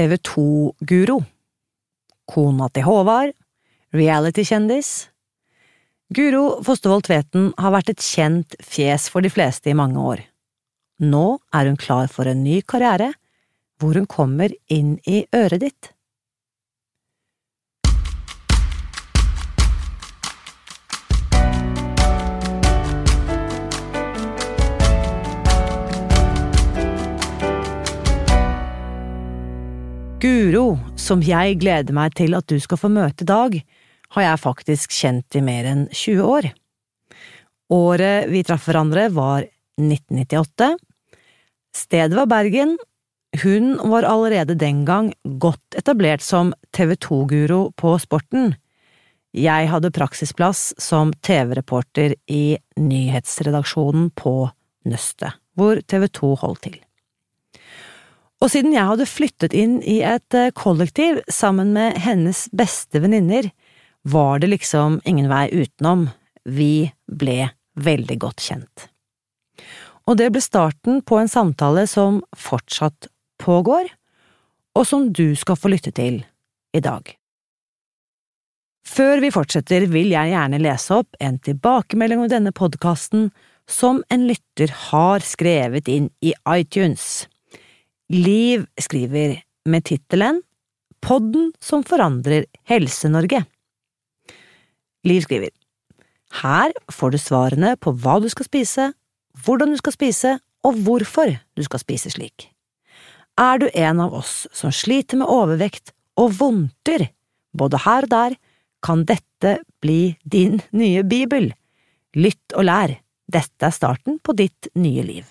TV 2-guro, kona til Håvard, reality-kjendis. Guro Fostervold Tveten har vært et kjent fjes for de fleste i mange år. Nå er hun klar for en ny karriere, hvor hun kommer inn i øret ditt. Guro, som jeg gleder meg til at du skal få møte i dag, har jeg faktisk kjent i mer enn 20 år. Året vi traff hverandre var 1998. Stedet var Bergen. Hun var allerede den gang godt etablert som TV 2-guro på Sporten. Jeg hadde praksisplass som TV-reporter i nyhetsredaksjonen på Nøstet, hvor TV 2 holdt til. Og siden jeg hadde flyttet inn i et eh, kollektiv sammen med hennes beste venninner, var det liksom ingen vei utenom, vi ble veldig godt kjent. Og det ble starten på en samtale som fortsatt pågår, og som du skal få lytte til i dag. Før vi fortsetter, vil jeg gjerne lese opp en tilbakemelding om denne podkasten som en lytter har skrevet inn i iTunes. Liv skriver med tittelen Podden som forandrer Helse-Norge. Liv skriver Her får du svarene på hva du skal spise, hvordan du skal spise og hvorfor du skal spise slik. Er du en av oss som sliter med overvekt og vondter, både her og der, kan dette bli din nye bibel. Lytt og lær, dette er starten på ditt nye liv.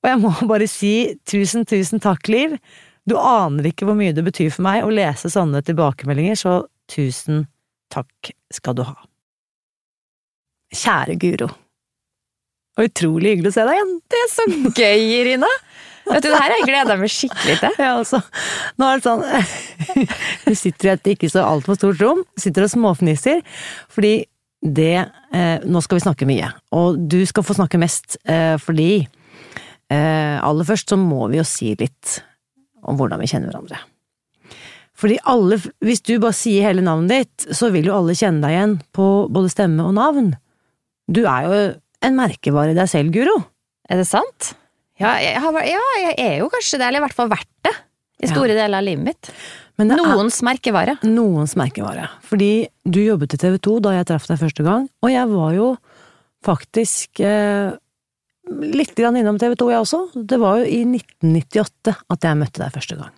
Og jeg må bare si tusen, tusen takk, Liv. Du aner ikke hvor mye det betyr for meg å lese sånne tilbakemeldinger, så tusen takk skal du ha. Kjære Guro. Og utrolig hyggelig å se deg igjen. Det er så gøy, Irina! Vet du, Det her har jeg gleda meg skikkelig til. Ja, altså, nå er det sånn Du sitter i et ikke så altfor stort rom, sitter og småfniser, fordi det eh, Nå skal vi snakke mye, og du skal få snakke mest, eh, fordi aller først så må vi jo si litt om hvordan vi kjenner hverandre. Fordi alle, hvis du bare sier hele navnet ditt, så vil jo alle kjenne deg igjen på både stemme og navn. Du er jo en merkevare i deg selv, Guro. Er det sant? Ja jeg, har, ja, jeg er jo kanskje det, eller i hvert fall vært det. I store ja. deler av livet mitt. noens er, merkevare. Noens merkevare. Fordi du jobbet i TV 2 da jeg traff deg første gang, og jeg var jo faktisk eh, litt grann innom TV 2, jeg også. Det var jo i 1998 at jeg møtte deg første gang.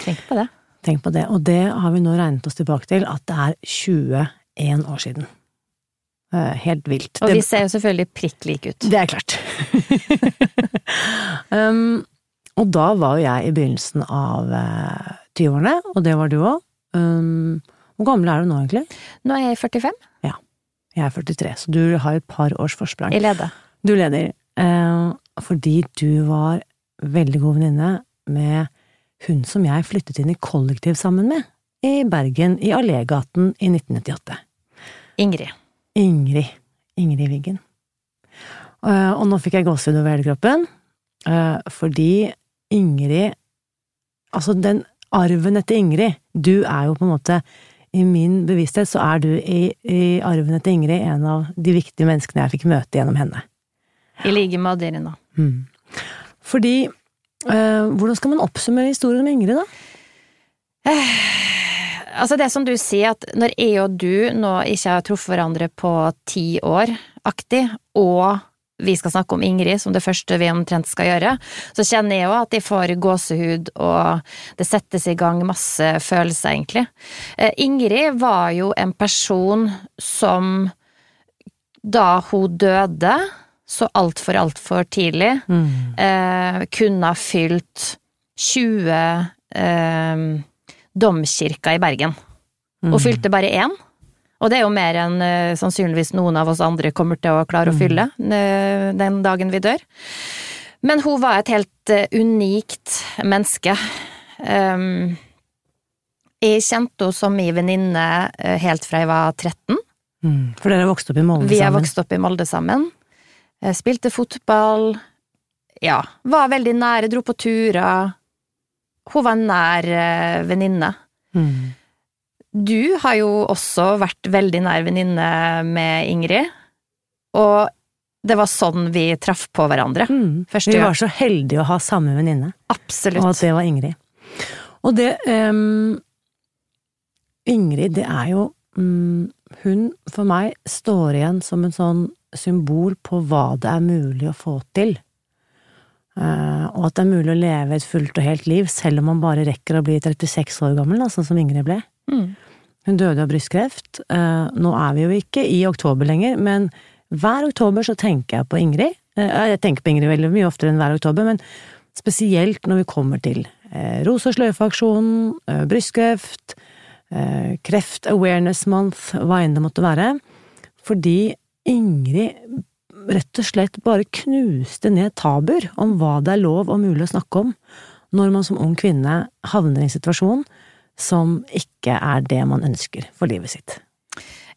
Tenk på det. Tenk på det. Og det har vi nå regnet oss tilbake til, at det er 21 år siden. Helt vilt. Og vi ser jo selvfølgelig prikk like ut. Det er klart. um, og da var jo jeg i begynnelsen av uh, eh, 20-årene, og det var du òg. Um, hvor gammel er du nå, egentlig? Nå er jeg 45. Ja. Jeg er 43, så du har et par års forsprang. I leder. Du leder. Eh, fordi du var veldig god venninne med hun som jeg flyttet inn i kollektiv sammen med i Bergen, i Allégaten i 1998. Ingrid. Ingrid. Ingrid Wiggen. Eh, og nå fikk jeg gåsehud over hele kroppen, eh, fordi Ingrid Altså, den arven etter Ingrid Du er jo på en måte i min bevissthet så er du i, i arven etter Ingrid en av de viktige menneskene jeg fikk møte gjennom henne. I like med Adirina. Mm. Fordi eh, Hvordan skal man oppsummere historien om Ingrid, da? Eh, altså, det som du sier, at når jeg og du nå ikke har truffet hverandre på ti år aktig, og vi skal snakke om Ingrid som det første vi omtrent skal gjøre, så kjenner jeg jo at jeg får gåsehud, og det settes i gang masse følelser, egentlig. Eh, Ingrid var jo en person som da hun døde, så altfor, altfor tidlig. Mm. Eh, kunne ha fylt 20 eh, domkirker i Bergen. Mm. Og fylte bare én. Og det er jo mer enn eh, sannsynligvis noen av oss andre kommer til å klare å mm. fylle eh, den dagen vi dør. Men hun var et helt eh, unikt menneske. Um, jeg kjente henne som min venninne helt fra jeg var 13. Mm. For dere vokste opp i Molde sammen? Vi har vokst opp i Molde sammen. Jeg spilte fotball. Ja, var veldig nære, dro på turer. hun var en nær eh, venninne. Mm. Du har jo også vært veldig nær venninne med Ingrid, og det var sånn vi traff på hverandre. Mm. Vi var så heldige å ha samme venninne, Absolutt. og at det var Ingrid. Og det um, Ingrid, det er jo um, Hun for meg står igjen som en sånn symbol på hva det er mulig å få til. Eh, og at det er mulig å leve et fullt og helt liv, selv om man bare rekker å bli 36 år gammel, sånn som Ingrid ble. Mm. Hun døde av brystkreft. Eh, nå er vi jo ikke i oktober lenger, men hver oktober så tenker jeg på Ingrid. Eh, jeg tenker på Ingrid veldig mye oftere enn hver oktober, men spesielt når vi kommer til Rose- og sløyfe-aksjonen, brystkreft, Kreft Awareness Month, hva enn det måtte være. Fordi Ingrid rett og slett bare knuste ned tabuer om hva det er lov og mulig å snakke om når man som ung kvinne havner i en situasjon som ikke er det man ønsker for livet sitt.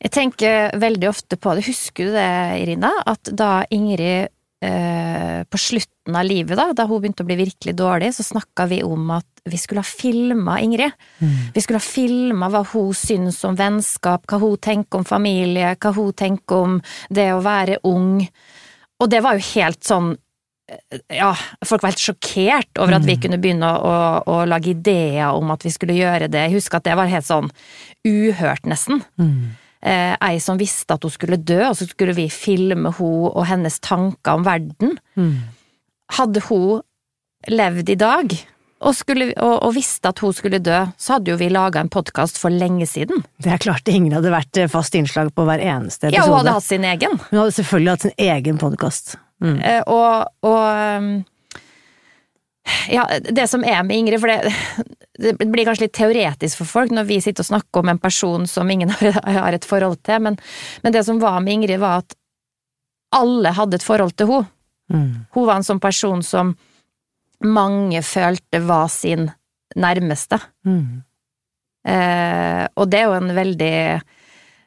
Jeg tenker veldig ofte på det, husker du det, Irina? At da Ingrid eh, på slutten av livet, da, da hun begynte å bli virkelig dårlig, så snakka vi om at vi skulle ha filma Ingrid. Vi skulle ha filma hva hun syns om vennskap, hva hun tenker om familie, hva hun tenker om det å være ung. Og det var jo helt sånn ja, folk var helt sjokkert over at vi kunne begynne å, å, å lage ideer om at vi skulle gjøre det. Jeg husker at det var helt sånn uhørt, nesten. Eh, ei som visste at hun skulle dø, og så skulle vi filme hun og hennes tanker om verden. Hadde hun levd i dag, og, skulle, og, og visste at hun skulle dø, så hadde jo vi laga en podkast for lenge siden. Det er klart ingen hadde vært eh, fast innslag på hver eneste Ja, episode. hun hadde hatt sin egen. Hun hadde selvfølgelig hatt sin egen podkast. Mm. Eh, og, og um, ja, det som er med Ingrid, for det, det blir kanskje litt teoretisk for folk når vi sitter og snakker om en person som ingen har, et forhold til, men, men det som var med Ingrid, var at alle hadde et forhold til henne. Mm. Hun var en sånn person som mange følte var sin nærmeste. Mm. Eh, og det er jo en veldig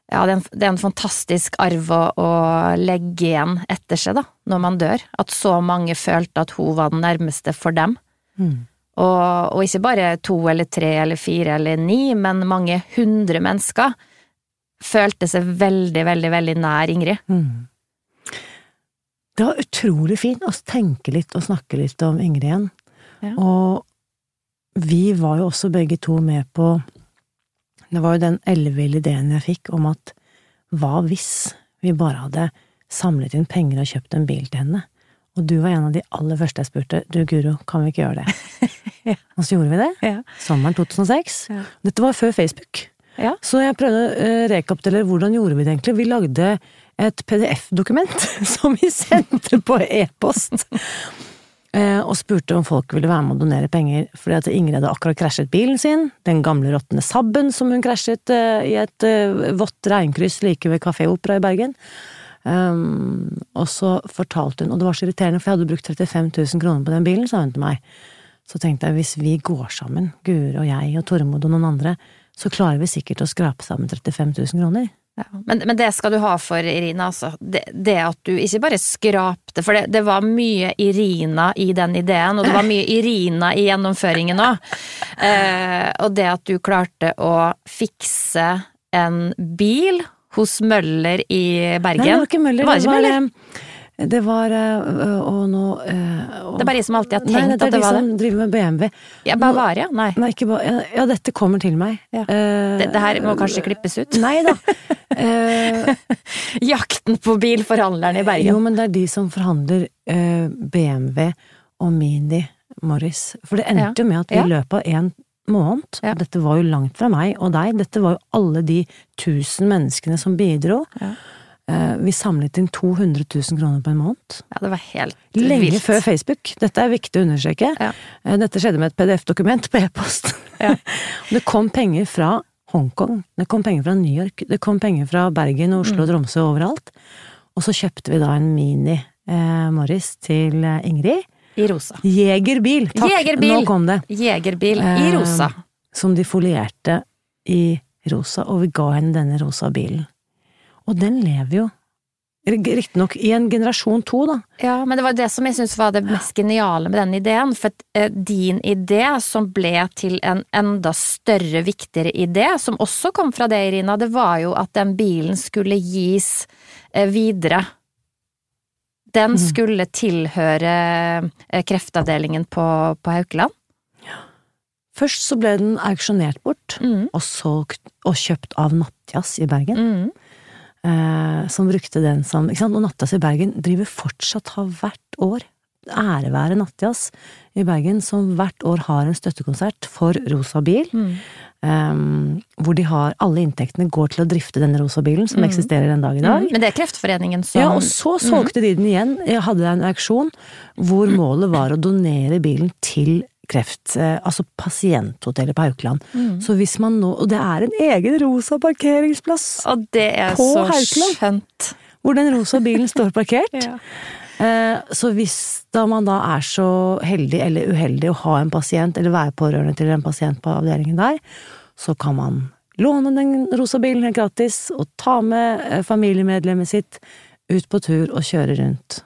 ja, det er, en, det er en fantastisk arv å, å legge igjen etter seg, da, når man dør. At så mange følte at hun var den nærmeste for dem. Mm. Og, og ikke bare to eller tre eller fire eller ni, men mange hundre mennesker følte seg veldig, veldig, veldig nær Ingrid. Mm. Det var utrolig fint å tenke litt og snakke litt om Ingrid igjen. Ja. Og vi var jo også begge to med på Det var jo den elleville ideen jeg fikk om at hva hvis vi bare hadde samlet inn penger og kjøpt en bil til henne? Og du var en av de aller første jeg spurte. Du Guro, kan vi ikke gjøre det? Ja. Og så gjorde vi det. Ja. Sommeren 2006. Ja. Dette var før Facebook. Ja. Så jeg prøvde å eh, rekapitulere hvordan gjorde vi det egentlig. Vi lagde et PDF-dokument som vi sendte på e-post. Eh, og spurte om folk ville være med å donere penger, fordi at Ingrid hadde akkurat krasjet bilen sin, den gamle råtne Sabben som hun krasjet eh, i et eh, vått regnkryss like ved Kafé Opera i Bergen. Um, og så fortalte hun, og det var så irriterende, for jeg hadde brukt 35 000 kroner på den bilen, sa hun til meg. Så tenkte jeg, hvis vi går sammen, Gure og jeg og Tormod og noen andre, så klarer vi sikkert å skrape sammen 35 000 kroner. Ja, men, men det skal du ha for Irina, altså. Det, det at du ikke bare skrapte, for det, det var mye Irina i den ideen, og det var mye Irina i gjennomføringen òg. Eh, og det at du klarte å fikse en bil hos Møller i Bergen Nei, det var ikke Møller. Var det Møller? Eh, Det var Og nå øh, og- Det er bare jeg som alltid har Nei, at det var det. Nei, det er de som driver med BMW. Ja, Bavaria? Nei. Nei, ikke bare ja, ja, dette kommer til meg. Ja. Uh, Det, det her må kanskje klippes ut. Nei da. Uh, Jakten på bilforhandlerne i Bergen. jo, men det er de som forhandler uh, BMW og Mini Morris. For det endte jo med at vi i løpet av en måned, og dette var jo langt fra meg og deg, dette var jo alle de tusen menneskene som bidro. Ja. Eh, vi samlet inn 200 000 kroner på en måned. Ja, det var helt Lenge vilt. før Facebook. Dette er viktig å understreke. Ja. Eh, Dette skjedde med et PDF-dokument på e-post. Ja. det kom penger fra Hongkong, det kom penger fra New York, det kom penger fra Bergen, Mm. Oslo, Tromsø og overalt. Og så kjøpte vi da en Mini eh, Morris til eh, Ingrid. I rosa. Jegerbil! Takk, Jegerbil. nå kom det. Jegerbil i Eh, rosa. Som de folierte i rosa, og vi ga henne denne rosa bilen. Og den lever jo Riktignok i en generasjon to, da. Ja, men det var det som jeg syntes var det mest geniale med den ideen. For at, eh, din idé, som ble til en enda større, viktigere idé, som også kom fra deg, Irina, det var jo at den bilen skulle gis eh, videre. Den Mhm. skulle tilhøre eh, kreftavdelingen på, på Haukeland. Først så ble den auksjonert bort, Mm. og solgt og kjøpt av Nattjazz i Bergen. Mm. Eh, som brukte den som ikke sant? Og Nattjazz i Bergen driver fortsatt, har hvert år, ære være Nattjazz i Bergen, som hvert år har en støttekonsert for Rosa bil. Mm. eh, hvor de har alle inntektene går til å drifte denne rosa bilen, som Mm. eksisterer den dag i dag. Mm. Men det er Kreftforeningen som Ja, og så solgte de den igjen. Jeg hadde en auksjon hvor målet var å donere bilen til kreft, eh, altså pasienthotellet på Haukeland. Mm. Så hvis man nå, og det er en egen rosa parkeringsplass Og det er så Haukeland. skjønt. hvor den rosa bilen står parkert. Ja. Eh, Så hvis da man da er så heldig eller uheldig å ha en pasient, eller være pårørende til en pasient på avdelingen der, så kan man låne den rosa bilen helt gratis, og ta med eh, familiemedlemmet sitt ut på tur og kjøre rundt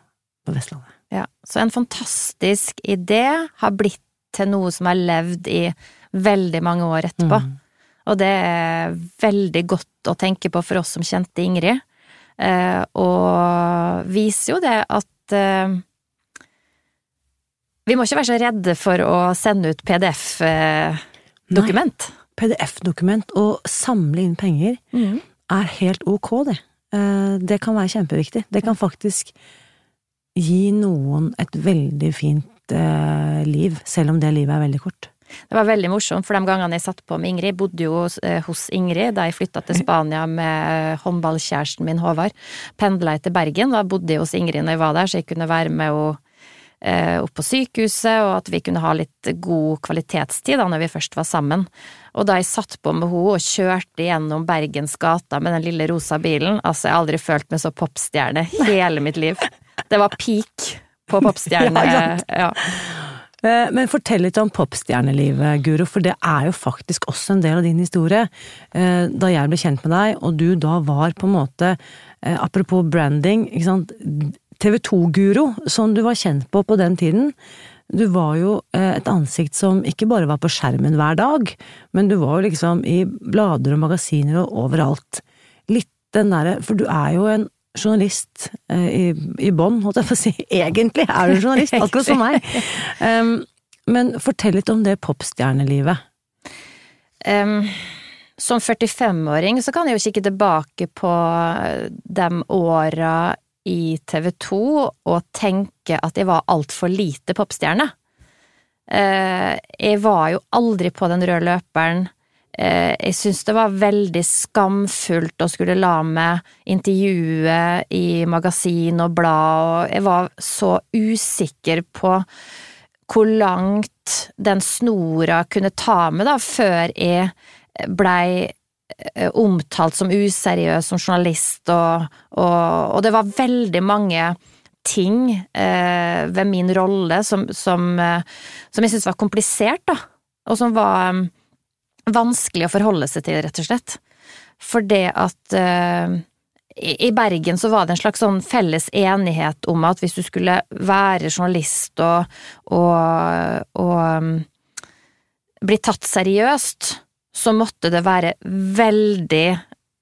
på Vestlandet. Ja, så en fantastisk idé har blitt til noe som har levd i veldig mange år etterpå. Mm. Og det er veldig godt å tenke på for oss som kjente Ingrid, eh, og viser jo det at eh, vi må ikke være så redde for å sende ut PDF-dokument. PDF-dokument og samle inn penger Mm. er helt ok, det. Eh, Det kan være kjempeviktig. Det kan faktisk gi noen et veldig fint eh, liv, selv om det livet er veldig kort. Det var veldig morsomt, for de gangene jeg satt på med Ingrid, bodde jo eh, hos Ingrid da jeg flytta til Spania med håndballkjæresten min Håvard. Pendla jeg til Bergen, da bodde jeg hos Ingrid når jeg var der, så jeg kunne være med henne eh, opp på sykehuset, og at vi kunne ha litt god kvalitetstid da når vi først var sammen. Og da jeg satt på med henne og kjørte gjennom Bergens gata med den lille rosa bilen, altså jeg har aldri følt meg så popstjerne hele mitt liv. Det var peak på popstjerne. Ja. Eh, Men fortell litt om popstjernelivet, Guro, for det er jo faktisk også en del av din historie. Eh, Da jeg ble kjent med deg, og du da var på en måte, eh, apropos branding, TV 2-guro, som du var kjent på på den tiden. Du var jo et ansikt som ikke bare var på skjermen hver dag, men du var jo liksom i blader og magasiner og overalt. Litt den derre, for du er jo en journalist eh, i, i bånn, holdt jeg på å si. Egentlig er du journalist, akkurat som meg. Um, men fortell litt om det popstjernelivet. Um, som 45-åring så kan jeg jo kikke tilbake på de åra i TV 2 og tenke at jeg var altfor lite popstjerne. Uh, jeg var jo aldri på den røde løperen. Eh, jeg syns det var veldig skamfullt å skulle la meg intervjue i magasin og blad, og jeg var så usikker på hvor langt den snora kunne ta meg, da, før jeg blei eh, omtalt som useriøs som journalist, og, og, og det var veldig mange ting eh, ved min rolle som, som, eh, som jeg syntes var komplisert, da, og som var vanskelig å forholde seg til, rett og slett. For det at uh, i Bergen så var det en slags sånn felles enighet om at hvis du skulle være journalist og, og, og um, bli tatt seriøst, så måtte det være veldig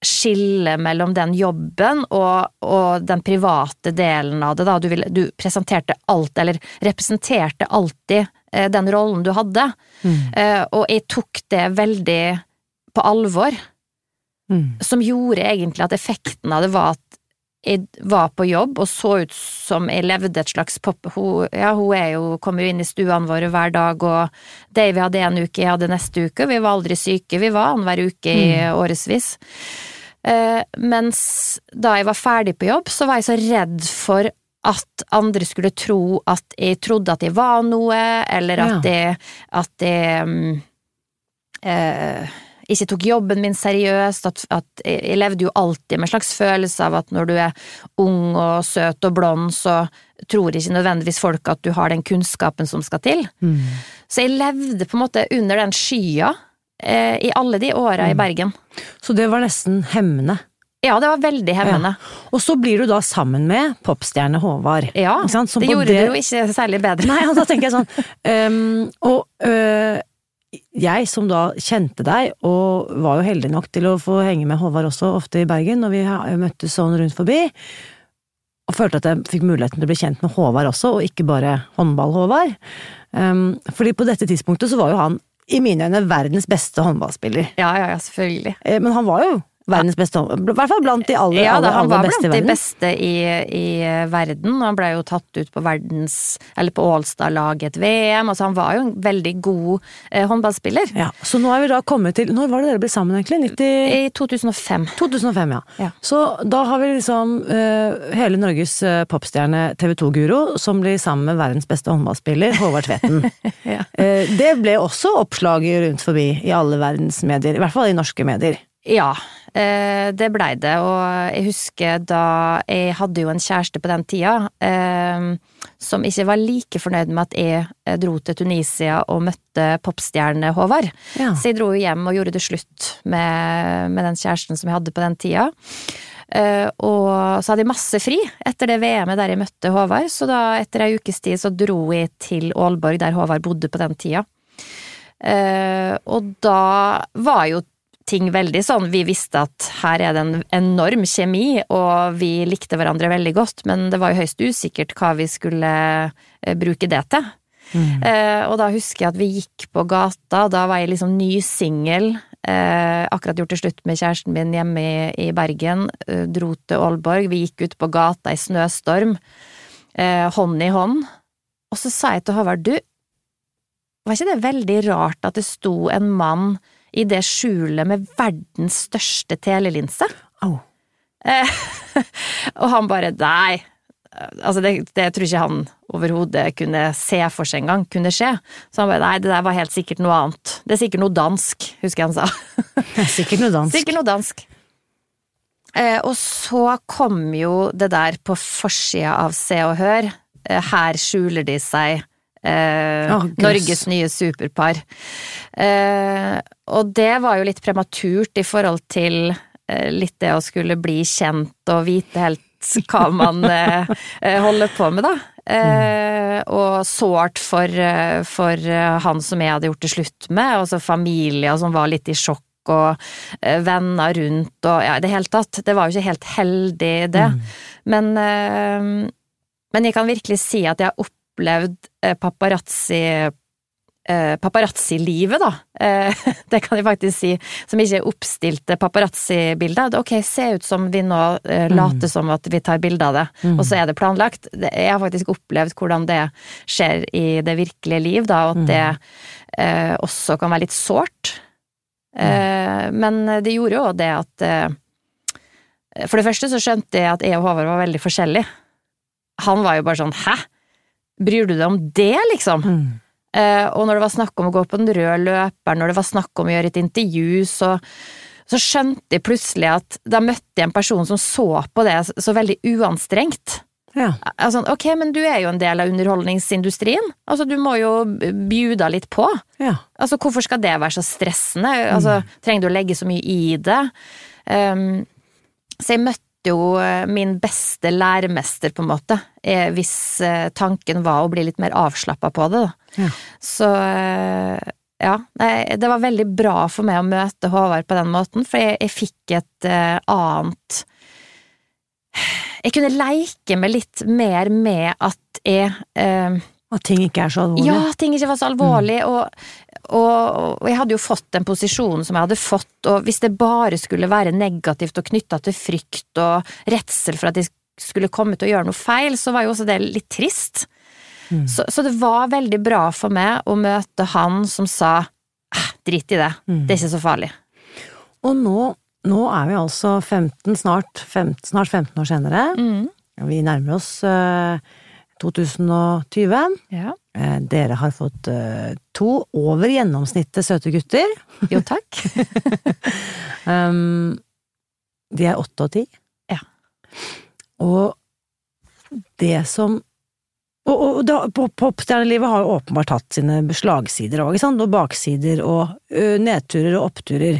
skille mellom den jobben og, og den private delen av det. Du, ville, du presenterte alt, eller representerte alltid den rollen du hadde, eh, og jeg tok det veldig på alvor Mm. som gjorde egentlig at effekten av det var at jeg var på jobb og så ut som jeg levde et slags pop... Hun, ja, hun er jo, kommer jo inn i stuene våre hver dag, og Davy hadde en uke, jeg hadde neste uke, vi var aldri syke, vi var annenhver uke i årevis. Eh, mens da jeg var ferdig på jobb, så var jeg så redd for at andre skulle tro at jeg trodde at jeg var noe, eller at jeg, at jeg mm, eh, ikke tok jobben min seriøst, at, at jeg, levde jo alltid med en slags følelse av at når du er ung og søt og blond, så tror ikke nødvendigvis folk at du har den kunnskapen som skal til. Mm. Så jeg levde på en måte under den skya eh, i alle de åra i Bergen. Så det var nesten hemmende Ja, det var veldig hemmende. Og så blir du da sammen med popstjerne Håvard. Ja, Ikke sant? Som det gjorde det jo ikke særlig bedre. Nei, og da tenker jeg sånn um, Og uh, jeg som da kjente deg, og var jo heldig nok til å få henge med Håvard også, ofte i Bergen, når vi møttes sånn rundt forbi, og følte at jeg fikk muligheten til å bli kjent med Håvard også, og ikke bare håndball-Håvard. Um, fordi på dette tidspunktet så var jo han i mine øyne verdens beste håndballspiller. Ja, ja, ja, selvfølgelig. Eh, Men han var jo verdens beste håndball... I hvert fall blant de aller, Ja, aller, aller, han aller var Han var blant de beste i, i verden, han ble jo tatt ut på verdens Eller på Ålstad-laget VM, altså han var jo en veldig god eh, håndballspiller. Ja, så nå er vi da kommet til Når var det dere ble sammen, egentlig? 90... I 2005. 2005, ja. Ja. Så da har vi liksom uh, hele Norges uh, popstjerne TV 2-guro som blir sammen med verdens beste håndballspiller, Håvard Tveten. Ja. uh, det ble også oppslag rundt forbi i alle verdens medier, i hvert fall i norske medier. Ja, eh, det blei det, og jeg husker da jeg hadde jo en kjæreste på den tida, eh, som ikke var like fornøyd med at jeg eh, dro til Tunisia og møtte popstjerne Håvard. Ja. Så jeg dro jo hjem og gjorde det slutt med, med den kjæresten som jeg hadde på den tida. Og så hadde jeg masse fri etter det VM-et der jeg møtte Håvard, så da etter ei ukes tid så dro jeg til Aalborg, der Håvard bodde på den tida. Og da var jo ting veldig sånn, vi visste at her er det en enorm kjemi, og vi likte hverandre veldig godt, men det var jo høyst usikkert hva vi skulle eh, bruke det til. Eh, og da husker jeg at vi gikk på gata, da var jeg liksom ny singel, eh, akkurat gjort det slutt med kjæresten min hjemme i, i Bergen, eh, dro til Aalborg, vi gikk ut på gata i snøstorm, eh, hånd i hånd, og så sa jeg til Håvard, du, var ikke det veldig rart at det sto en mann i det skjulet med verdens største telelinse? Oh. Eh, og han bare nei, altså det, det tror ikke han overhodet kunne se for seg engang kunne skje. Så han bare nei, det der var helt sikkert noe annet. Det er sikkert noe dansk, husker jeg han sa. Sikkert noe dansk. Sikkert noe dansk. Eh, og så kom jo det der på forsida av Se og Hør. Eh, her skjuler de seg. Eh, oh. Norges nye superpar. Eh, og det var jo litt prematurt i forhold til eh, litt det å skulle bli kjent og vite helt hva man eh, eh, holder på med, da. Eh, og sårt for, for han som jeg hadde gjort det slutt med, og så familie som var litt i sjokk. Og venner rundt og ja, i det hele tatt. Det var jo ikke helt heldig, det. Men, eh, men jeg kan virkelig si at jeg har opplevd eh, paparazzi eh, paparazzi-livet, da. Eh, det kan jeg faktisk si, som ikke er oppstilte paparazzi-bilder. Ok, se ut som vi nå eh, later som at vi tar bilde av det, og så er det planlagt. Jeg har faktisk opplevd hvordan det skjer i det virkelige liv, da, og at det eh, også kan være litt sårt. Eh, men det gjorde jo det at eh, For det første så skjønte jeg at jeg og Håvard var veldig forskjellige. Han var jo bare sånn 'hæ? Bryr du deg om det', liksom? Mm. Eh, og når det var snakk om å gå på den røde løperen, når det var snakk om å gjøre et intervju, så, så skjønte jeg plutselig at da møtte jeg en person som så på det så, veldig uanstrengt. Ja. Altså, ok, men du er jo en del av underholdningsindustrien. Altså, du må jo bjuda litt på. ja. Altså, hvorfor skal det være så stressende? Altså, trenger du å legge så mye i det? Um, så jeg møtte jo eh, min beste læremester, på en måte, eh, hvis eh, tanken var å bli litt mer avslappa på det, da. Ja. Så ja, det var veldig bra for meg å møte Håvard på den måten, for jeg, jeg fikk et annet Jeg kunne leike meg litt mer med at jeg eh, At ting ikke er så alvorlig. ja, ting ikke var så alvorlig, mm. og, og jeg hadde jo fått den posisjonen som jeg hadde fått, og hvis det bare skulle være negativt og knytta til frykt og redsel for at de skulle komme til å gjøre noe feil, så var jo også det litt trist. Så, så det var veldig bra for meg å møte han som sa eh, drit i det, det er ikke så farlig. Og nå, nå er vi altså 15, snart, 15, snart 15 år senere. Vi nærmer oss eh, 2020. Ja. Eh, dere har fått eh, to over gjennomsnittet søte gutter. Jo, takk. Um, de er åtte og ti. Ja. Og det som Og, og da, pop- popstjernelivet har åpenbart hatt sine slagsider òg, og baksider og ø, nedturer og oppturer.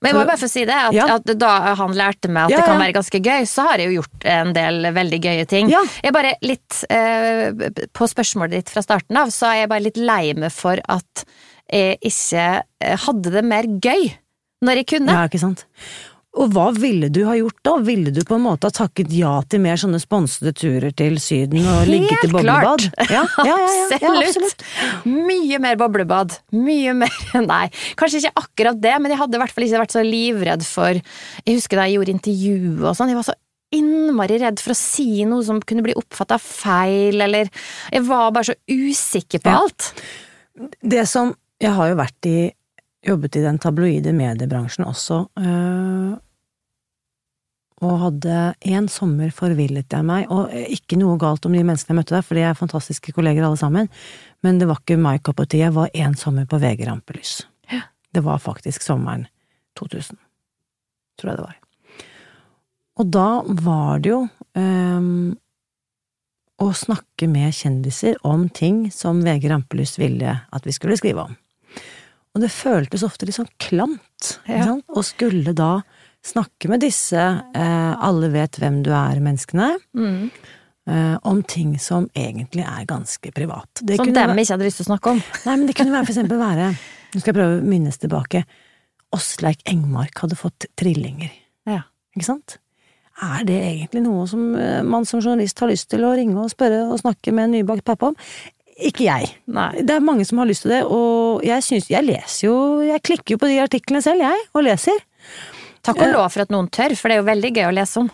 Men jeg må bare få si det, at, Ja. at da han lærte meg at Ja, det kan være ganske gøy, så har jeg jo gjort en del veldig gøye ting. Jeg er bare litt eh, På spørsmålet ditt fra starten av, så er jeg bare litt lei meg for at jeg ikke eh, hadde det mer gøy når jeg kunne. Ja, ikke sant. Og hva ville du ha gjort da? Ville du på en måte ha takket ja til mer sånne sponsede turer til Syden og ligget i boblebad? Helt Ja, ja, ja, ja, Absolutt. Mye mer boblebad. Mye mer Nei, kanskje ikke akkurat det, men jeg hadde i hvert fall ikke vært så livredd for Jeg husker da jeg gjorde intervju og sånn, jeg var så innmari redd for å si noe som kunne bli oppfatta feil, eller Jeg var bare så usikker på alt. Det som Jeg har jo vært i Jobbet i den tabloide mediebransjen også, øh, og hadde en sommer forvillet jeg meg, og ikke noe galt om de menneskene jeg møtte der, for de er fantastiske kolleger alle sammen, men det var ikke my cup of tea, jeg var en sommer på VG Rampelys. Ja. Det var faktisk sommeren 2000, tror jeg det var. Og da var det jo øhm, å snakke med kjendiser om ting som VG Rampelys ville at vi skulle skrive om. Og det føltes ofte litt sånn klamt, ikke Ja. Og skulle da snakke med disse eh, alle vet hvem du er-menneskene Mm. eh, om ting som egentlig er ganske privat. Det Som dem ikke hadde lyst til å snakke om. Nei, men det kunne være for eksempel være Nå skal jeg prøve å minnes tilbake. Åsleik Engmark hadde fått trillinger, Ja. ikke sant? Er det egentlig noe som eh, man som journalist har lyst til å ringe og spørre og snakke med en nybakt pappa om? Ikke jeg. Nei. Det er mange som har lyst til det, og jeg syns Jeg leser jo Jeg klikker jo på de artiklene selv, jeg, og leser. Takk og lov for at noen tør, for det er jo veldig gøy å lese om.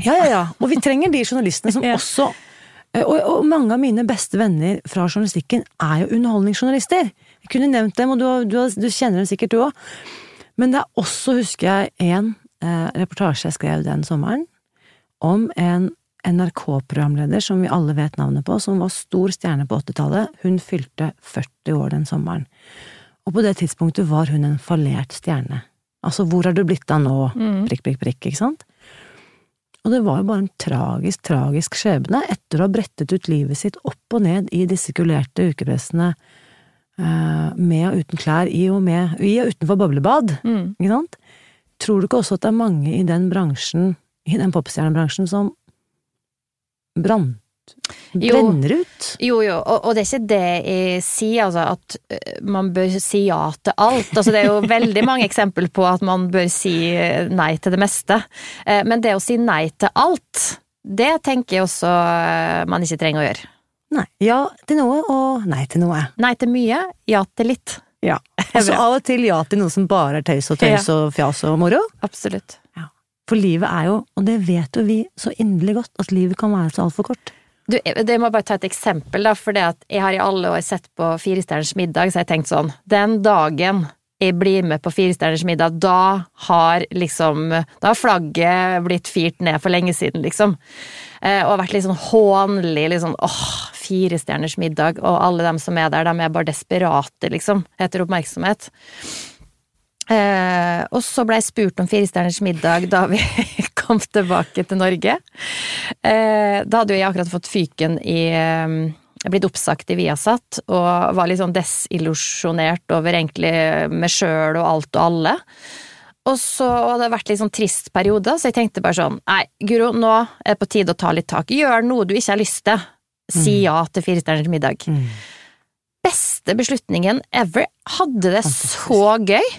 Ja, ja, ja. Og vi trenger de journalistene som Ja. også eh, og, og mange av mine beste venner fra journalistikken er jo underholdningsjournalister. Jeg kunne nevnt dem, og du, du, du kjenner dem sikkert du òg. Men det er også, husker jeg, en eh, reportasje jeg skrev den sommeren, om en NRK-programleder som vi alle vet navnet på, som var stor stjerne på 80-tallet. Hun fylte 40 år den sommeren. Og på det tidspunktet var hun en fallert stjerne. Altså, hvor har du blitt av nå? Prikk, prikk, prikk, ikke sant? Og det var jo bare en tragisk, tragisk skjebne etter å ha brettet ut livet sitt opp og ned i disse kulerte ukepressene, eh, med og uten klær, i og, med, i og utenfor boblebad, Mm. ikke sant? Tror du ikke også at det er mange i den bransjen, i den popstjernebransjen, som brant, Jo. brenner ut? Jo, jo, og, og det er ikke det jeg sier, altså, at eh, man bør si ja til alt. Altså, det er jo veldig mange eksempler på at man bør si eh, nei til det meste. Eh, Men det å si nei til alt, det tenker jeg også man ikke trenger å gjøre. Nei. Ja til noe, og nei til noe. Nei til mye, ja til litt. Ja. Altså av og til ja til noe som bare er tøys og tøys og fjas og moro. Absolutt. For livet er jo, og det vet jo vi så inderlig godt, at livet kan være så altfor kort. Du, det må jeg bare ta et eksempel, da, for jeg har i alle år sett på Firestjerners middag, så har jeg tenkt sånn, den dagen jeg blir med på Firestjerners middag, da har liksom Da har flagget blitt firt ned for lenge siden, liksom. Eh, og vært litt sånn hånlig, litt sånn åh, Firestjerners middag, og alle dem som er der, de er bare desperate, liksom, etter oppmerksomhet. Eh, og så ble jeg spurt om Firestjerners middag da vi kom tilbake til Norge. Eh, da hadde jo jeg akkurat fått fyken i eh, Blitt oppsagt i Viasat, og var litt sånn desillusjonert over egentlig meg sjøl og alt og alle. Og så hadde det vært litt sånn trist periode, så jeg tenkte bare sånn Nei, Guro, nå er det på tide å ta litt tak. Gjør noe du ikke har lyst til. Si ja til Firestjerners middag. Beste beslutningen ever. Hadde det så gøy.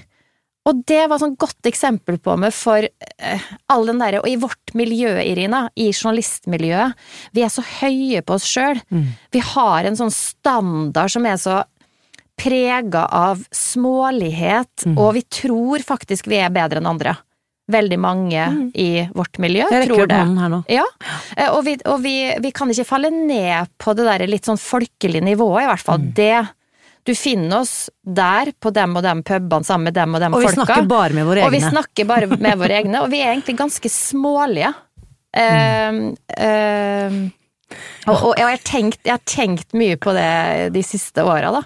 Og det var sånn godt eksempel på meg for eh, all den derre Og i vårt miljø, Irina, i journalistmiljøet, vi er så høye på oss sjøl. Vi har en sånn standard som er så prega av smålighet, og vi tror faktisk vi er bedre enn andre. Veldig mange i vårt miljø rekker tror det. her nå. Ja, eh, og, vi, og vi, vi kan ikke falle ned på det der litt sånn folkelige nivået, i hvert fall. Det Du finner oss der, på dem og dem pubene, sammen med dem og dem Og vi folka. snakker bare med våre egne. Og vi snakker bare med våre egne, og vi er egentlig ganske smålige. Mm. Uh, uh, og, og jeg, har tenkt, jeg har tenkt mye på det de siste åra, da.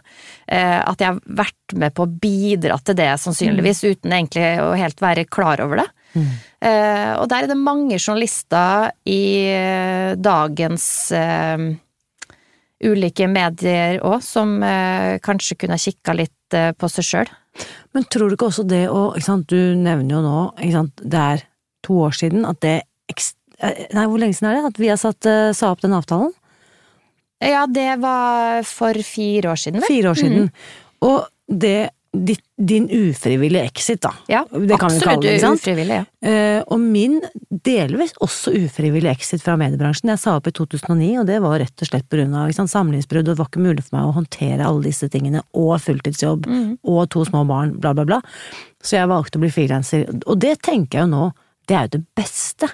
Eh, at jeg har vært med på å bidra til det, sannsynligvis, uten egentlig å helt være klar over det. Eh, og der er det mange journalister i eh, dagens eh, ulike medier òg, som eh, kanskje kunne kikka litt lette på seg sjøl. Men tror du ikke også det å ikke sant, Du nevner jo nå, ikke sant, det er to år siden at det eh, Nei, hvor lenge siden er det at vi har satt, eh, sa opp den avtalen? Ja, det var for fire år siden, vel? Fire år siden. Og det ditt, Din ufrivillige exit, da. Ja, Det kan vi kalle absolutt det, ufrivillig. Ja. Eh, og min delvis også ufrivillige exit fra mediebransjen. Jeg sa opp i 2009, og det var rett og slett ikke samlivsbrudd, og det var ikke mulig for meg å håndtere alle disse tingene, og fulltidsjobb, Mm. og to små barn, bla, bla, bla. Så jeg valgte å bli frilanser. Og det tenker jeg jo nå, det er jo det beste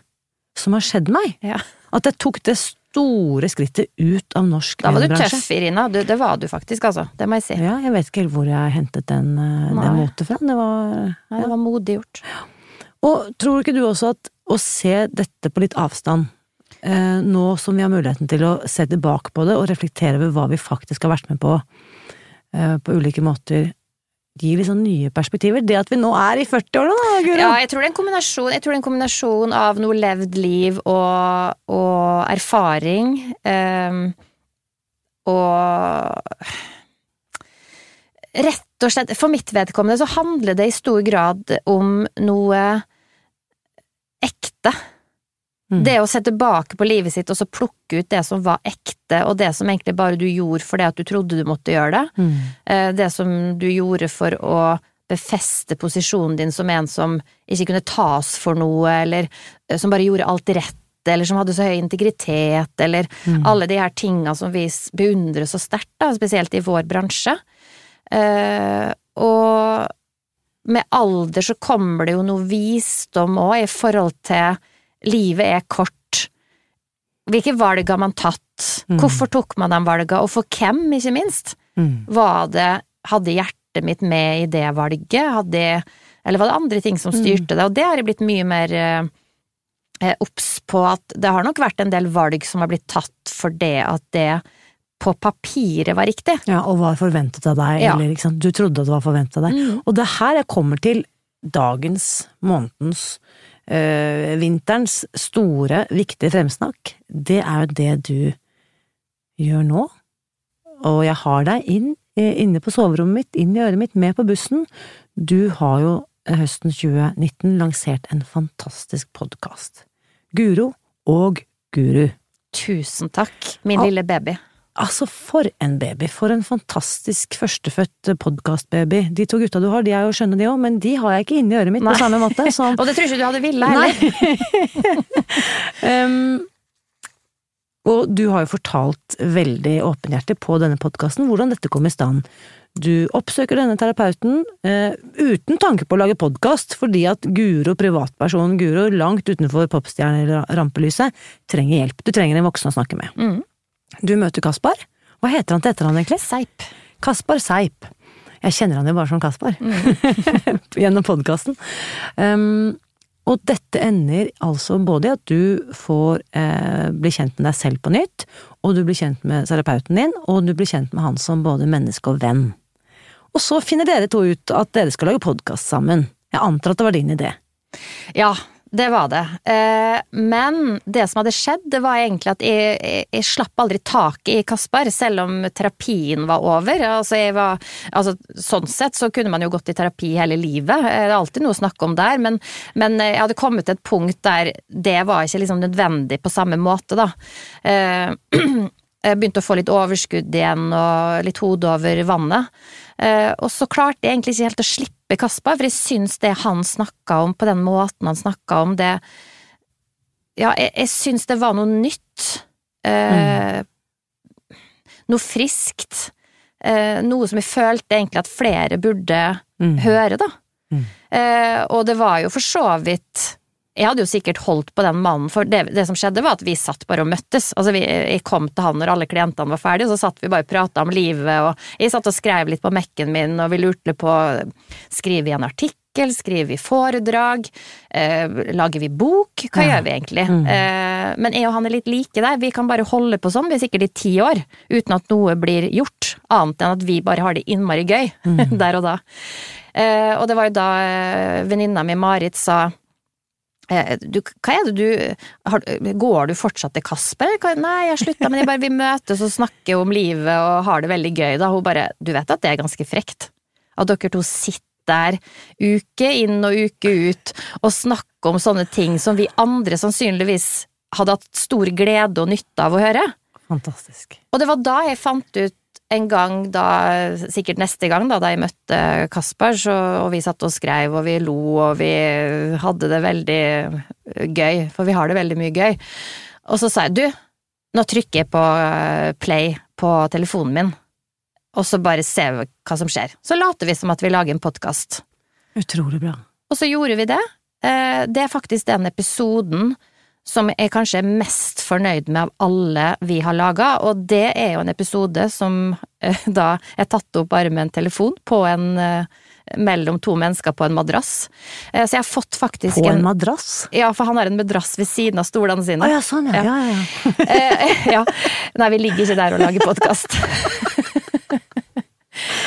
som har skjedd meg. Ja. At jeg tok det store skrittet ut av norsk Da var du tøff, Irina. Du, det var du faktisk, altså. Det må jeg si. Ja, jeg vet ikke helt hvor jeg hentet den, den motet fra. Det var Nei, det var modig gjort. Og tror ikke du også at å se dette på litt avstand, eh, nå som vi har muligheten til å se tilbake på det og reflektere over hva vi faktisk har vært med på eh, på ulike måter, gir liksom nye perspektiver? Det at vi nå er i 40-åra, da, Guro! Ja, jeg tror det er en kombinasjon av noe levd liv og, og erfaring. Um, og Rett og slett, for mitt vedkommende så handler det i stor grad om noe ekte. Mm. Det å se tilbake på livet sitt og så plukke ut det som var ekte, og det som egentlig bare du gjorde fordi at du trodde du måtte gjøre det. Mm. Eh, Det som du gjorde for å befeste posisjonen din som en som ikke kunne tas for noe, eller eh, som bare gjorde alt rett, eller som hadde så høy integritet, eller Mm. alle de her tinga som vi beundrer så sterkt, da, spesielt i vår bransje. Eh, og med alder så kommer det jo noe visdom òg, i forhold til livet er kort. Hvilke valg har man tatt? Mm. Hvorfor tok man de valgene, og for hvem, ikke minst? Mm. Var det, hadde hjertet mitt med i det valget, hadde, eller var det andre ting som styrte det? Og det har jeg blitt mye mer eh, eh, obs på, at det har nok vært en del valg som har blitt tatt for det at det på papiret var riktig. Ja, og var forventet av deg, Ja. eller liksom, du trodde at det var forventet av deg. Mm. Og det er her jeg kommer til dagens, månedens, øh, vinterens store, viktige fremsnakk. Det er jo det du gjør nå. Og jeg har deg inn, eh, inne på soverommet mitt, inn i øret mitt, med på bussen. Du har jo eh, høsten 2019 lansert en fantastisk podkast. Guro og Guru. Tusen takk, min lille baby. Altså, for en baby! For en fantastisk førstefødt podkastbaby. De to gutta du har, de er jo skjønne de òg, men de har jeg ikke inni øret mitt Nei. på samme måte som Og det tror jeg ikke du hadde villet heller. um, Og du har jo fortalt veldig åpenhjertig på denne podkasten hvordan dette kom i stand. Du oppsøker denne terapeuten uh, uten tanke på å lage podkast, fordi at Guro, privatpersonen Guro, langt utenfor popstjernerampelyset, trenger hjelp. Du trenger en voksen å snakke med. Mm. Du møter Kaspar. Hva heter han til etternavn, egentlig? Seip. Kaspar Seip. Jeg kjenner han jo bare som Kaspar. Gjennom podkasten. Um, og dette ender altså både i at du får eh, bli kjent med deg selv på nytt, og du blir kjent med terapeuten din, og du blir kjent med han som både menneske og venn. Og så finner dere to ut at dere skal lage podkast sammen. Jeg antar at det var din idé. Ja, det var det. Eh, men det som hadde skjedd, det var egentlig at jeg, jeg, jeg slapp aldri taket i Kaspar, selv om terapien var over. Altså, var, altså, sånn sett så kunne man jo gått i terapi hele livet, Eh, det er alltid noe å snakke om der, men, men jeg hadde kommet til et punkt der det var ikke liksom nødvendig på samme måte, da. Eh, jeg begynte å få litt overskudd igjen og litt hode over vannet. Eh, og så klarte jeg egentlig ikke helt å slippe Kaspar, for jeg syns det han snakka om, på den måten han snakka om det Ja, jeg, jeg syns det var noe nytt. Eh, Noe friskt. Eh, noe som jeg følte egentlig at flere burde Mm. høre, da. Mm. Eh, og det var jo for så vidt Jeg hadde jo sikkert holdt på den mannen, for det, det som skjedde var at vi satt bare og møttes. Altså vi, jeg kom til han når alle klientene var ferdige, så satt vi bare og prata om livet, og jeg satt og skrev litt på Mac-en min, og vi lurte på Skriver vi en artikkel? Skriver vi foredrag? Eh, lager vi bok? Hva Ja. gjør vi egentlig? Mm. Eh, men jeg og han er litt like der. Vi kan bare holde på sånn, vi er sikkert i ti år, uten at noe blir gjort. Annet enn at vi bare har det innmari gøy der og da. Eh, og det var jo da eh, venninna mi Marit sa du, hva er det du har, Går du fortsatt til Kasper? Nei, jeg slutta, men jeg bare, vi møtes og snakker om livet og har det veldig gøy. Da hun bare Du vet at det er ganske frekt? At dere to sitter der uke inn og uke ut og snakker om sånne ting som vi andre sannsynligvis hadde hatt stor glede og nytte av å høre. Fantastisk. Og det var da jeg fant ut en gang da, sikkert neste gang da, da jeg møtte Kasper, så, og vi satt og skrev og vi lo og vi hadde det veldig gøy, for vi har det veldig mye gøy. Og så sa jeg du, nå trykker jeg på eh, play på telefonen min, og så bare ser vi hva som skjer. Så later vi som at vi lager en podkast. Utrolig bra. Og så gjorde vi det. Eh, det er faktisk den episoden som jeg kanskje er mest fornøyd med av alle vi har laga, og det er jo en episode som eh, da er tatt opp bare med en telefon på en eh, mellom to mennesker på en madrass. Så jeg har fått faktisk På en madrass? Ja, for han har en madrass ved siden av stolene sine. Å ja, sånn ja. Ja, ja, ja. ja. Nei, vi ligger ikke der og lager podkast.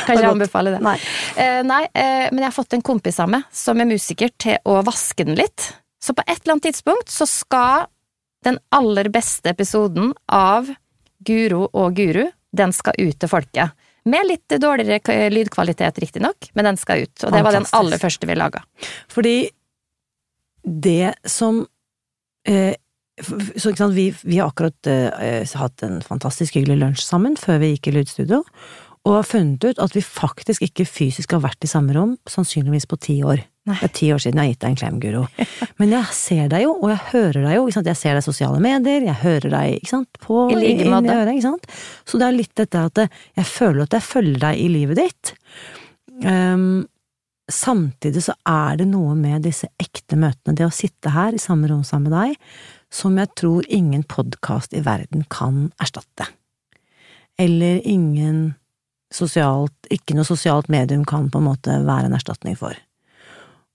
Kan ikke anbefale det. Nei. Eh, nei, eh, men jeg har fått en kompis av meg som er musiker til å vaske den litt. Så på et eller annet tidspunkt så skal den aller beste episoden av Guro og Guru, den skal ut til folket. Med litt dårligere lydkvalitet, riktignok, men den skal ut. Og det var den aller første vi laga. Fordi det som eh, Så sant, vi, vi har akkurat eh, hatt en fantastisk hyggelig lunsj sammen før vi gikk i lydstudio, og har funnet ut at vi faktisk ikke fysisk har vært i samme rom, sannsynligvis på ti år. Nei. Det er ti år siden jeg har gitt deg en klem, Guro. Men jeg ser deg jo, og jeg hører deg jo. Jeg ser deg i sosiale medier, jeg hører deg ikke sant? på I like måte. Så det er litt dette at jeg føler at jeg følger deg i livet ditt. Um, samtidig så er det noe med disse ekte møtene, det å sitte her i samme rom sammen med deg, som jeg tror ingen podkast i verden kan erstatte. Eller ingen sosialt Ikke noe sosialt medium kan på en måte være en erstatning for.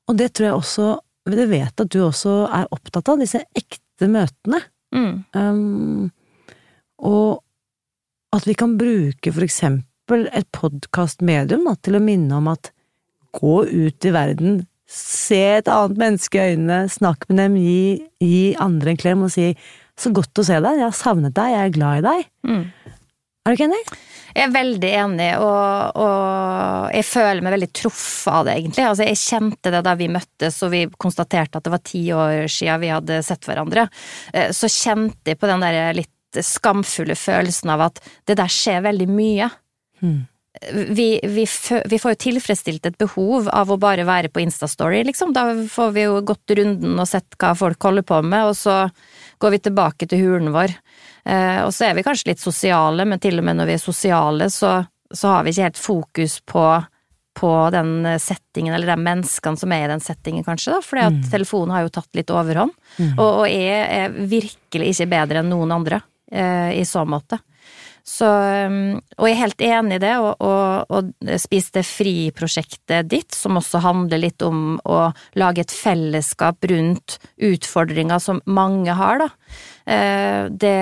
Og det tror jeg også du vet at du også er opptatt av, disse ekte møtene. Mm. Um, og at vi kan bruke for eksempel et podkastmedium til å minne om at gå ut i verden, se et annet menneske i øynene, snakk med dem, gi, gi andre en klem og si så godt å se deg, jeg har savnet deg, jeg er glad i deg. Mm. Er du ikke enig? Jeg er veldig enig, og, og jeg føler meg veldig truffet av det, egentlig. Altså, jeg kjente det da vi møttes og vi konstaterte at det var ti år siden vi hadde sett hverandre. Eh, Så kjente jeg på den der litt skamfulle følelsen av at det der skjer veldig mye. Hmm. Vi, vi, vi får jo tilfredsstilt et behov av å bare være på Instastory, liksom. Da får vi jo gått runden og sett hva folk holder på med, og så går vi tilbake til hulen vår. Eh, og så er vi kanskje litt sosiale, men til og med når vi er sosiale, så, så har vi ikke helt fokus på, på den settingen, eller de menneskene som er i den settingen, kanskje, da, fordi at telefonen har jo tatt litt overhånd. Og, og jeg er virkelig ikke bedre enn noen andre eh, i så måte. Så, um, og jeg er helt enig i det, og, og, og Spis det fri-prosjektet ditt, som også handler litt om å lage et fellesskap rundt utfordringer som mange har, da. Eh, det,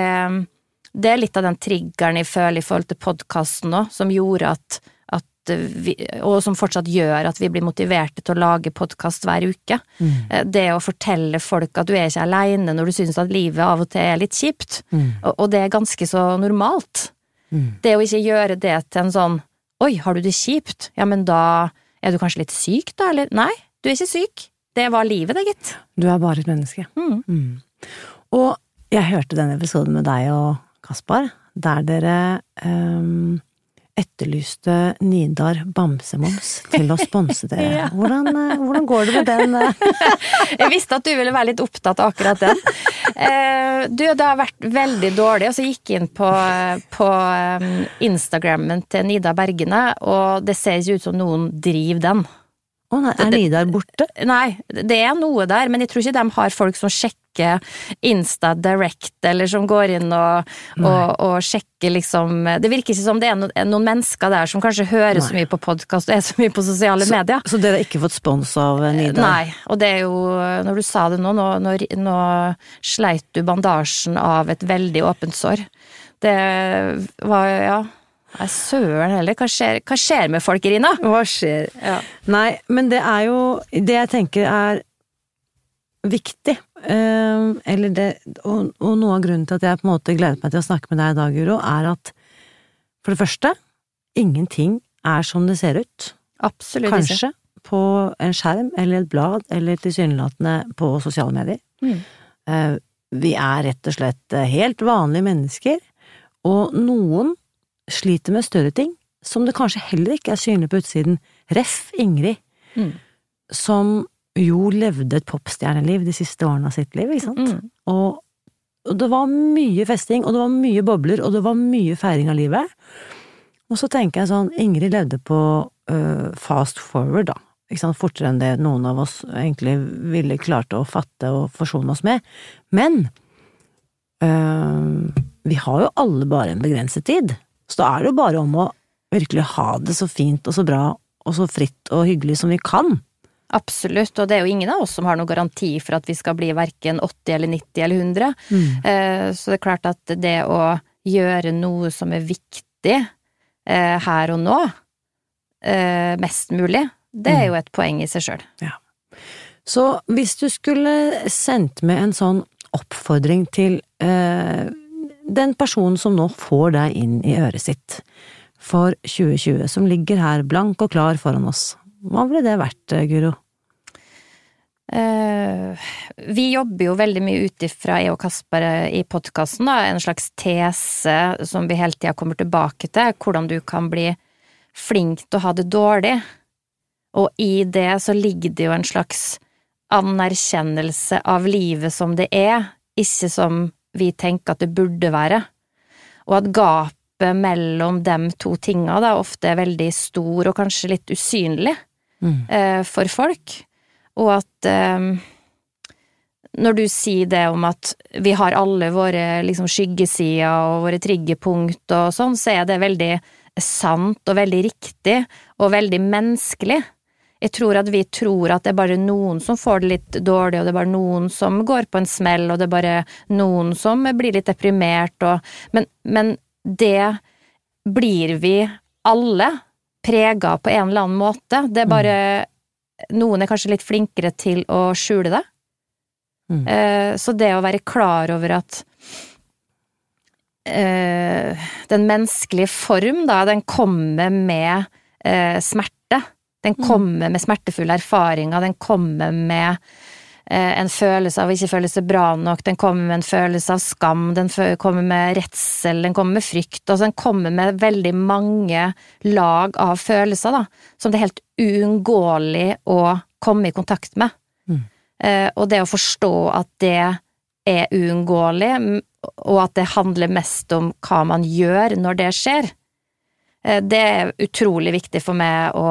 det er litt av den triggeren jeg føler i forhold til podkasten òg, som gjorde at, at vi, og som fortsatt gjør at vi blir motiverte til å lage podkast hver uke. Mm. Det å fortelle folk at du er ikke aleine når du syns at livet av og til er litt kjipt, og, og det er ganske så normalt. Det å ikke gjøre det til en sånn oi, har du det kjipt, ja, men da er du kanskje litt syk, da, eller nei, du er ikke syk. Det var livet, det, gitt. Du er bare et menneske. Mm. Mm. Og jeg hørte den episoden med deg og Kaspar, der dere um, etterlyste Nidar Bamsemums til å sponse dere. Ja. hvordan, eh, hvordan går det med den? eh? Jeg visste at du ville være litt opptatt av akkurat den. Uh, du, det har vært veldig dårlig, og så gikk jeg inn på, på um, Instagrammen til Nida Bergene, og det ser ikke ut som noen driver den. Å nei, er Nidar borte? Nei, det er noe der, men jeg tror ikke de har folk som sjekker Insta Direct, eller som går inn og, og, og sjekker liksom Det virker ikke som det er no, noen mennesker der som kanskje hører så mye på podkast og er så mye på sosiale medier. Så dere har ikke fått spons av Nida? Nidar? Nei, og det er jo, når du sa det nå, nå, nå, nå sleit du bandasjen av et veldig åpent sår. Det var, ja Nei, søren heller, hva skjer, hva skjer med folk, Irina? Hva skjer? Ja. Nei, men det er jo Det jeg tenker er viktig, eh, eller det og, og noe av grunnen til at jeg på en måte gledet meg til å snakke med deg i dag, Guro, er at for det første, ingenting er som det ser ut. Absolutt ikke. Kanskje på en skjerm eller et blad, eller tilsynelatende på sosiale medier. Mm. Eh, Vi er rett og slett eh, helt vanlige mennesker, og noen sliter med større ting som det kanskje heller ikke er synlig på utsiden. Ref. Ingrid, Mm. som jo levde et popstjerneliv de siste årene av sitt liv, ikke sant? Mm. Og, og det var mye festing, og det var mye bobler, og det var mye feiring av livet. Og så tenker jeg sånn, Ingrid levde på uh, fast forward, da. Ikke sant, fortere enn det noen av oss egentlig ville klarte å fatte og forsone oss med. Men uh, vi har jo alle bare en begrenset tid, så da er det jo bare om å virkelig ha det så fint og så bra og så fritt og hyggelig som vi kan. Absolutt, og det er jo ingen av oss som har noen garanti for at vi skal bli verken 80 eller 90 eller 100. Mm. Så det er klart at det å gjøre noe som er viktig eh, her og nå, eh, mest mulig, det er jo et poeng i seg sjøl. Så hvis du skulle sendt med en sånn oppfordring til eh, den personen som nå får deg inn i øret sitt for 2020, som ligger her blank og klar foran oss, hva ville det vært, eh, Guro? Uh, vi jobber jo veldig mye ut ifra, jeg og Kasper eh, i podkasten, en slags tese som vi hele tida kommer tilbake til, hvordan du kan bli flink til å ha det dårlig. Og i det så ligger det jo en slags anerkjennelse av livet som det er, ikke som vi tenker at det burde være. Og at gapet mellom de to tinga da ofte er veldig stor og kanskje litt usynlig Mm. eh, for folk, og at eh, når du sier det om at vi har alle våre liksom, skyggesider og våre triggerpunkt og sånn, så er det veldig sant og veldig riktig og veldig menneskelig. Jeg tror at vi tror at det er bare noen som får det litt dårlig, og det er bare noen som går på en smell, og det er bare noen som blir litt deprimert, og Men, men det blir vi alle prega på en eller annen måte. Det er bare Noen er kanskje litt flinkere til å skjule det. Mm. Eh, Så det å være klar over at eh, den menneskelige form, da, den kommer med eh, smerte. Den kommer med smertefulle erfaringer, den kommer med en følelse av å ikke føle seg bra nok, den kommer med en følelse av skam, den kommer med redsel, den kommer med frykt, altså den kommer med veldig mange lag av følelser, da, som det er helt uunngåelig å komme i kontakt med. Mm. Eh, og det å forstå at det er uunngåelig, og at det handler mest om hva man gjør når det skjer, eh, det er utrolig viktig for meg å,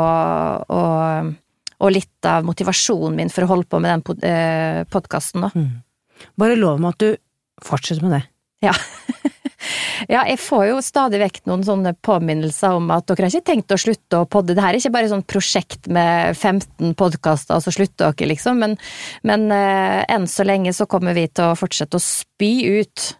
og, og litt av motivasjonen min for å holde på med den podkasten, da. Mm. Bare lov meg at du fortsetter med det. Ja. ja, jeg får jo stadig vekk noen sånne påminnelser om at dere har ikke tenkt å slutte å podde. Det her er ikke bare sånn prosjekt med 15 podkaster, og så slutter dere, liksom. Men, men eh, enn så lenge så kommer vi til å fortsette å spy ut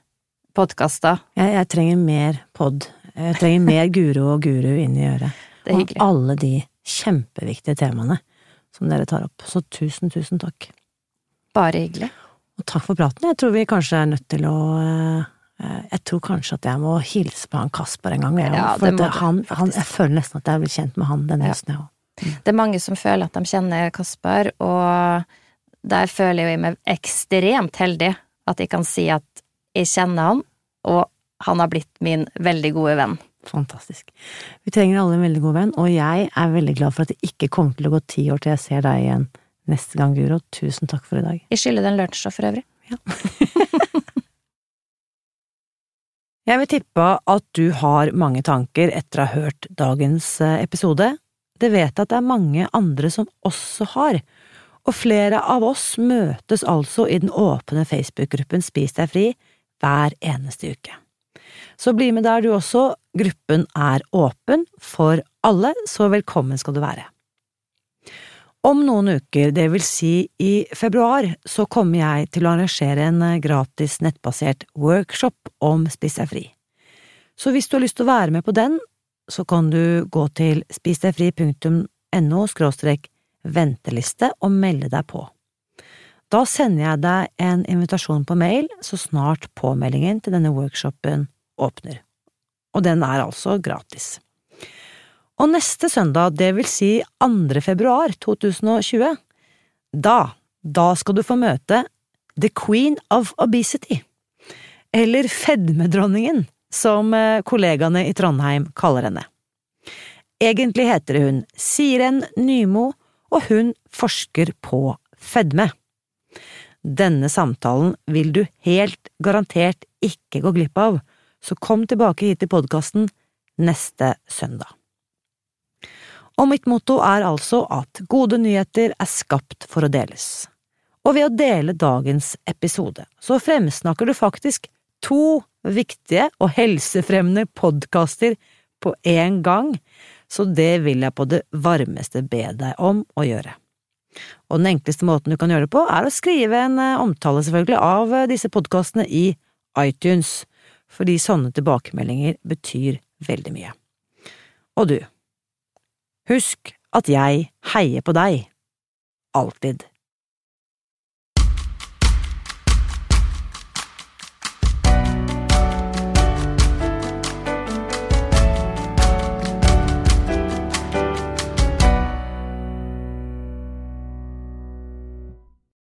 podkaster. Jeg, jeg trenger mer pod. Jeg trenger mer Guro og Guru inn i øret. Det er hyggelig. alle de kjempeviktige temaene som dere tar opp. Så tusen, tusen takk. Bare hyggelig. Og takk for praten. Jeg tror vi kanskje er nødt til å eh, Jeg tror kanskje at jeg må hilse på han Kasper en gang. Jeg, Ja, for det han, han, jeg føler nesten at jeg blitt kjent med han denne Ja. høsten, jeg òg. Det er mange som føler at de kjenner Kasper, og der føler jeg meg ekstremt heldig at jeg kan si at jeg kjenner han, og han har blitt min veldig gode venn. Fantastisk. Vi trenger alle en veldig god venn, og jeg er veldig glad for at det ikke kommer til å gå ti år til jeg ser deg igjen neste gang, Guro. Tusen takk for i dag. Jeg skylder den lunsj for øvrig. Jeg vil tippe at du har mange tanker etter å ha hørt dagens eh, episode. Det vet jeg at det er mange andre som også har, og flere av oss møtes altså i den åpne Facebook-gruppen Spis deg fri hver eneste uke. Så bli med der du også, gruppen er åpen for alle, så velkommen skal du være. Om noen uker, det vil si i februar, så kommer jeg til å arrangere en eh, gratis nettbasert workshop om Spis deg fri. Så hvis du har lyst til å være med på den, så kan du gå til spisdegfri.no skråstrek venteliste og melde deg på. Da sender jeg deg en invitasjon på mail så snart påmeldingen til denne workshopen åpner. Og den er altså gratis. Og neste søndag, det vil si 2. februar 2020, da, da skal du få møte The Queen of Obesity, eller fedmedronningen, som eh, kollegaene i Trondheim kaller henne. Egentlig heter hun Siren Nymo, og hun forsker på fedme. Denne samtalen vil du helt garantert ikke gå glipp av, så kom tilbake hit til podkasten neste søndag. Og mitt motto er altså at gode nyheter er skapt for å deles. Og ved å dele dagens episode, så fremsnakker du faktisk to viktige og helsefremmende podkaster på én gang, så det vil jeg på det varmeste be deg om å gjøre. Og den enkleste måten du kan gjøre det på, er å skrive en eh, omtale, selvfølgelig, av eh, disse podkastene i iTunes, fordi sånne tilbakemeldinger betyr veldig mye. Og du, husk at jeg heier på deg. Alltid.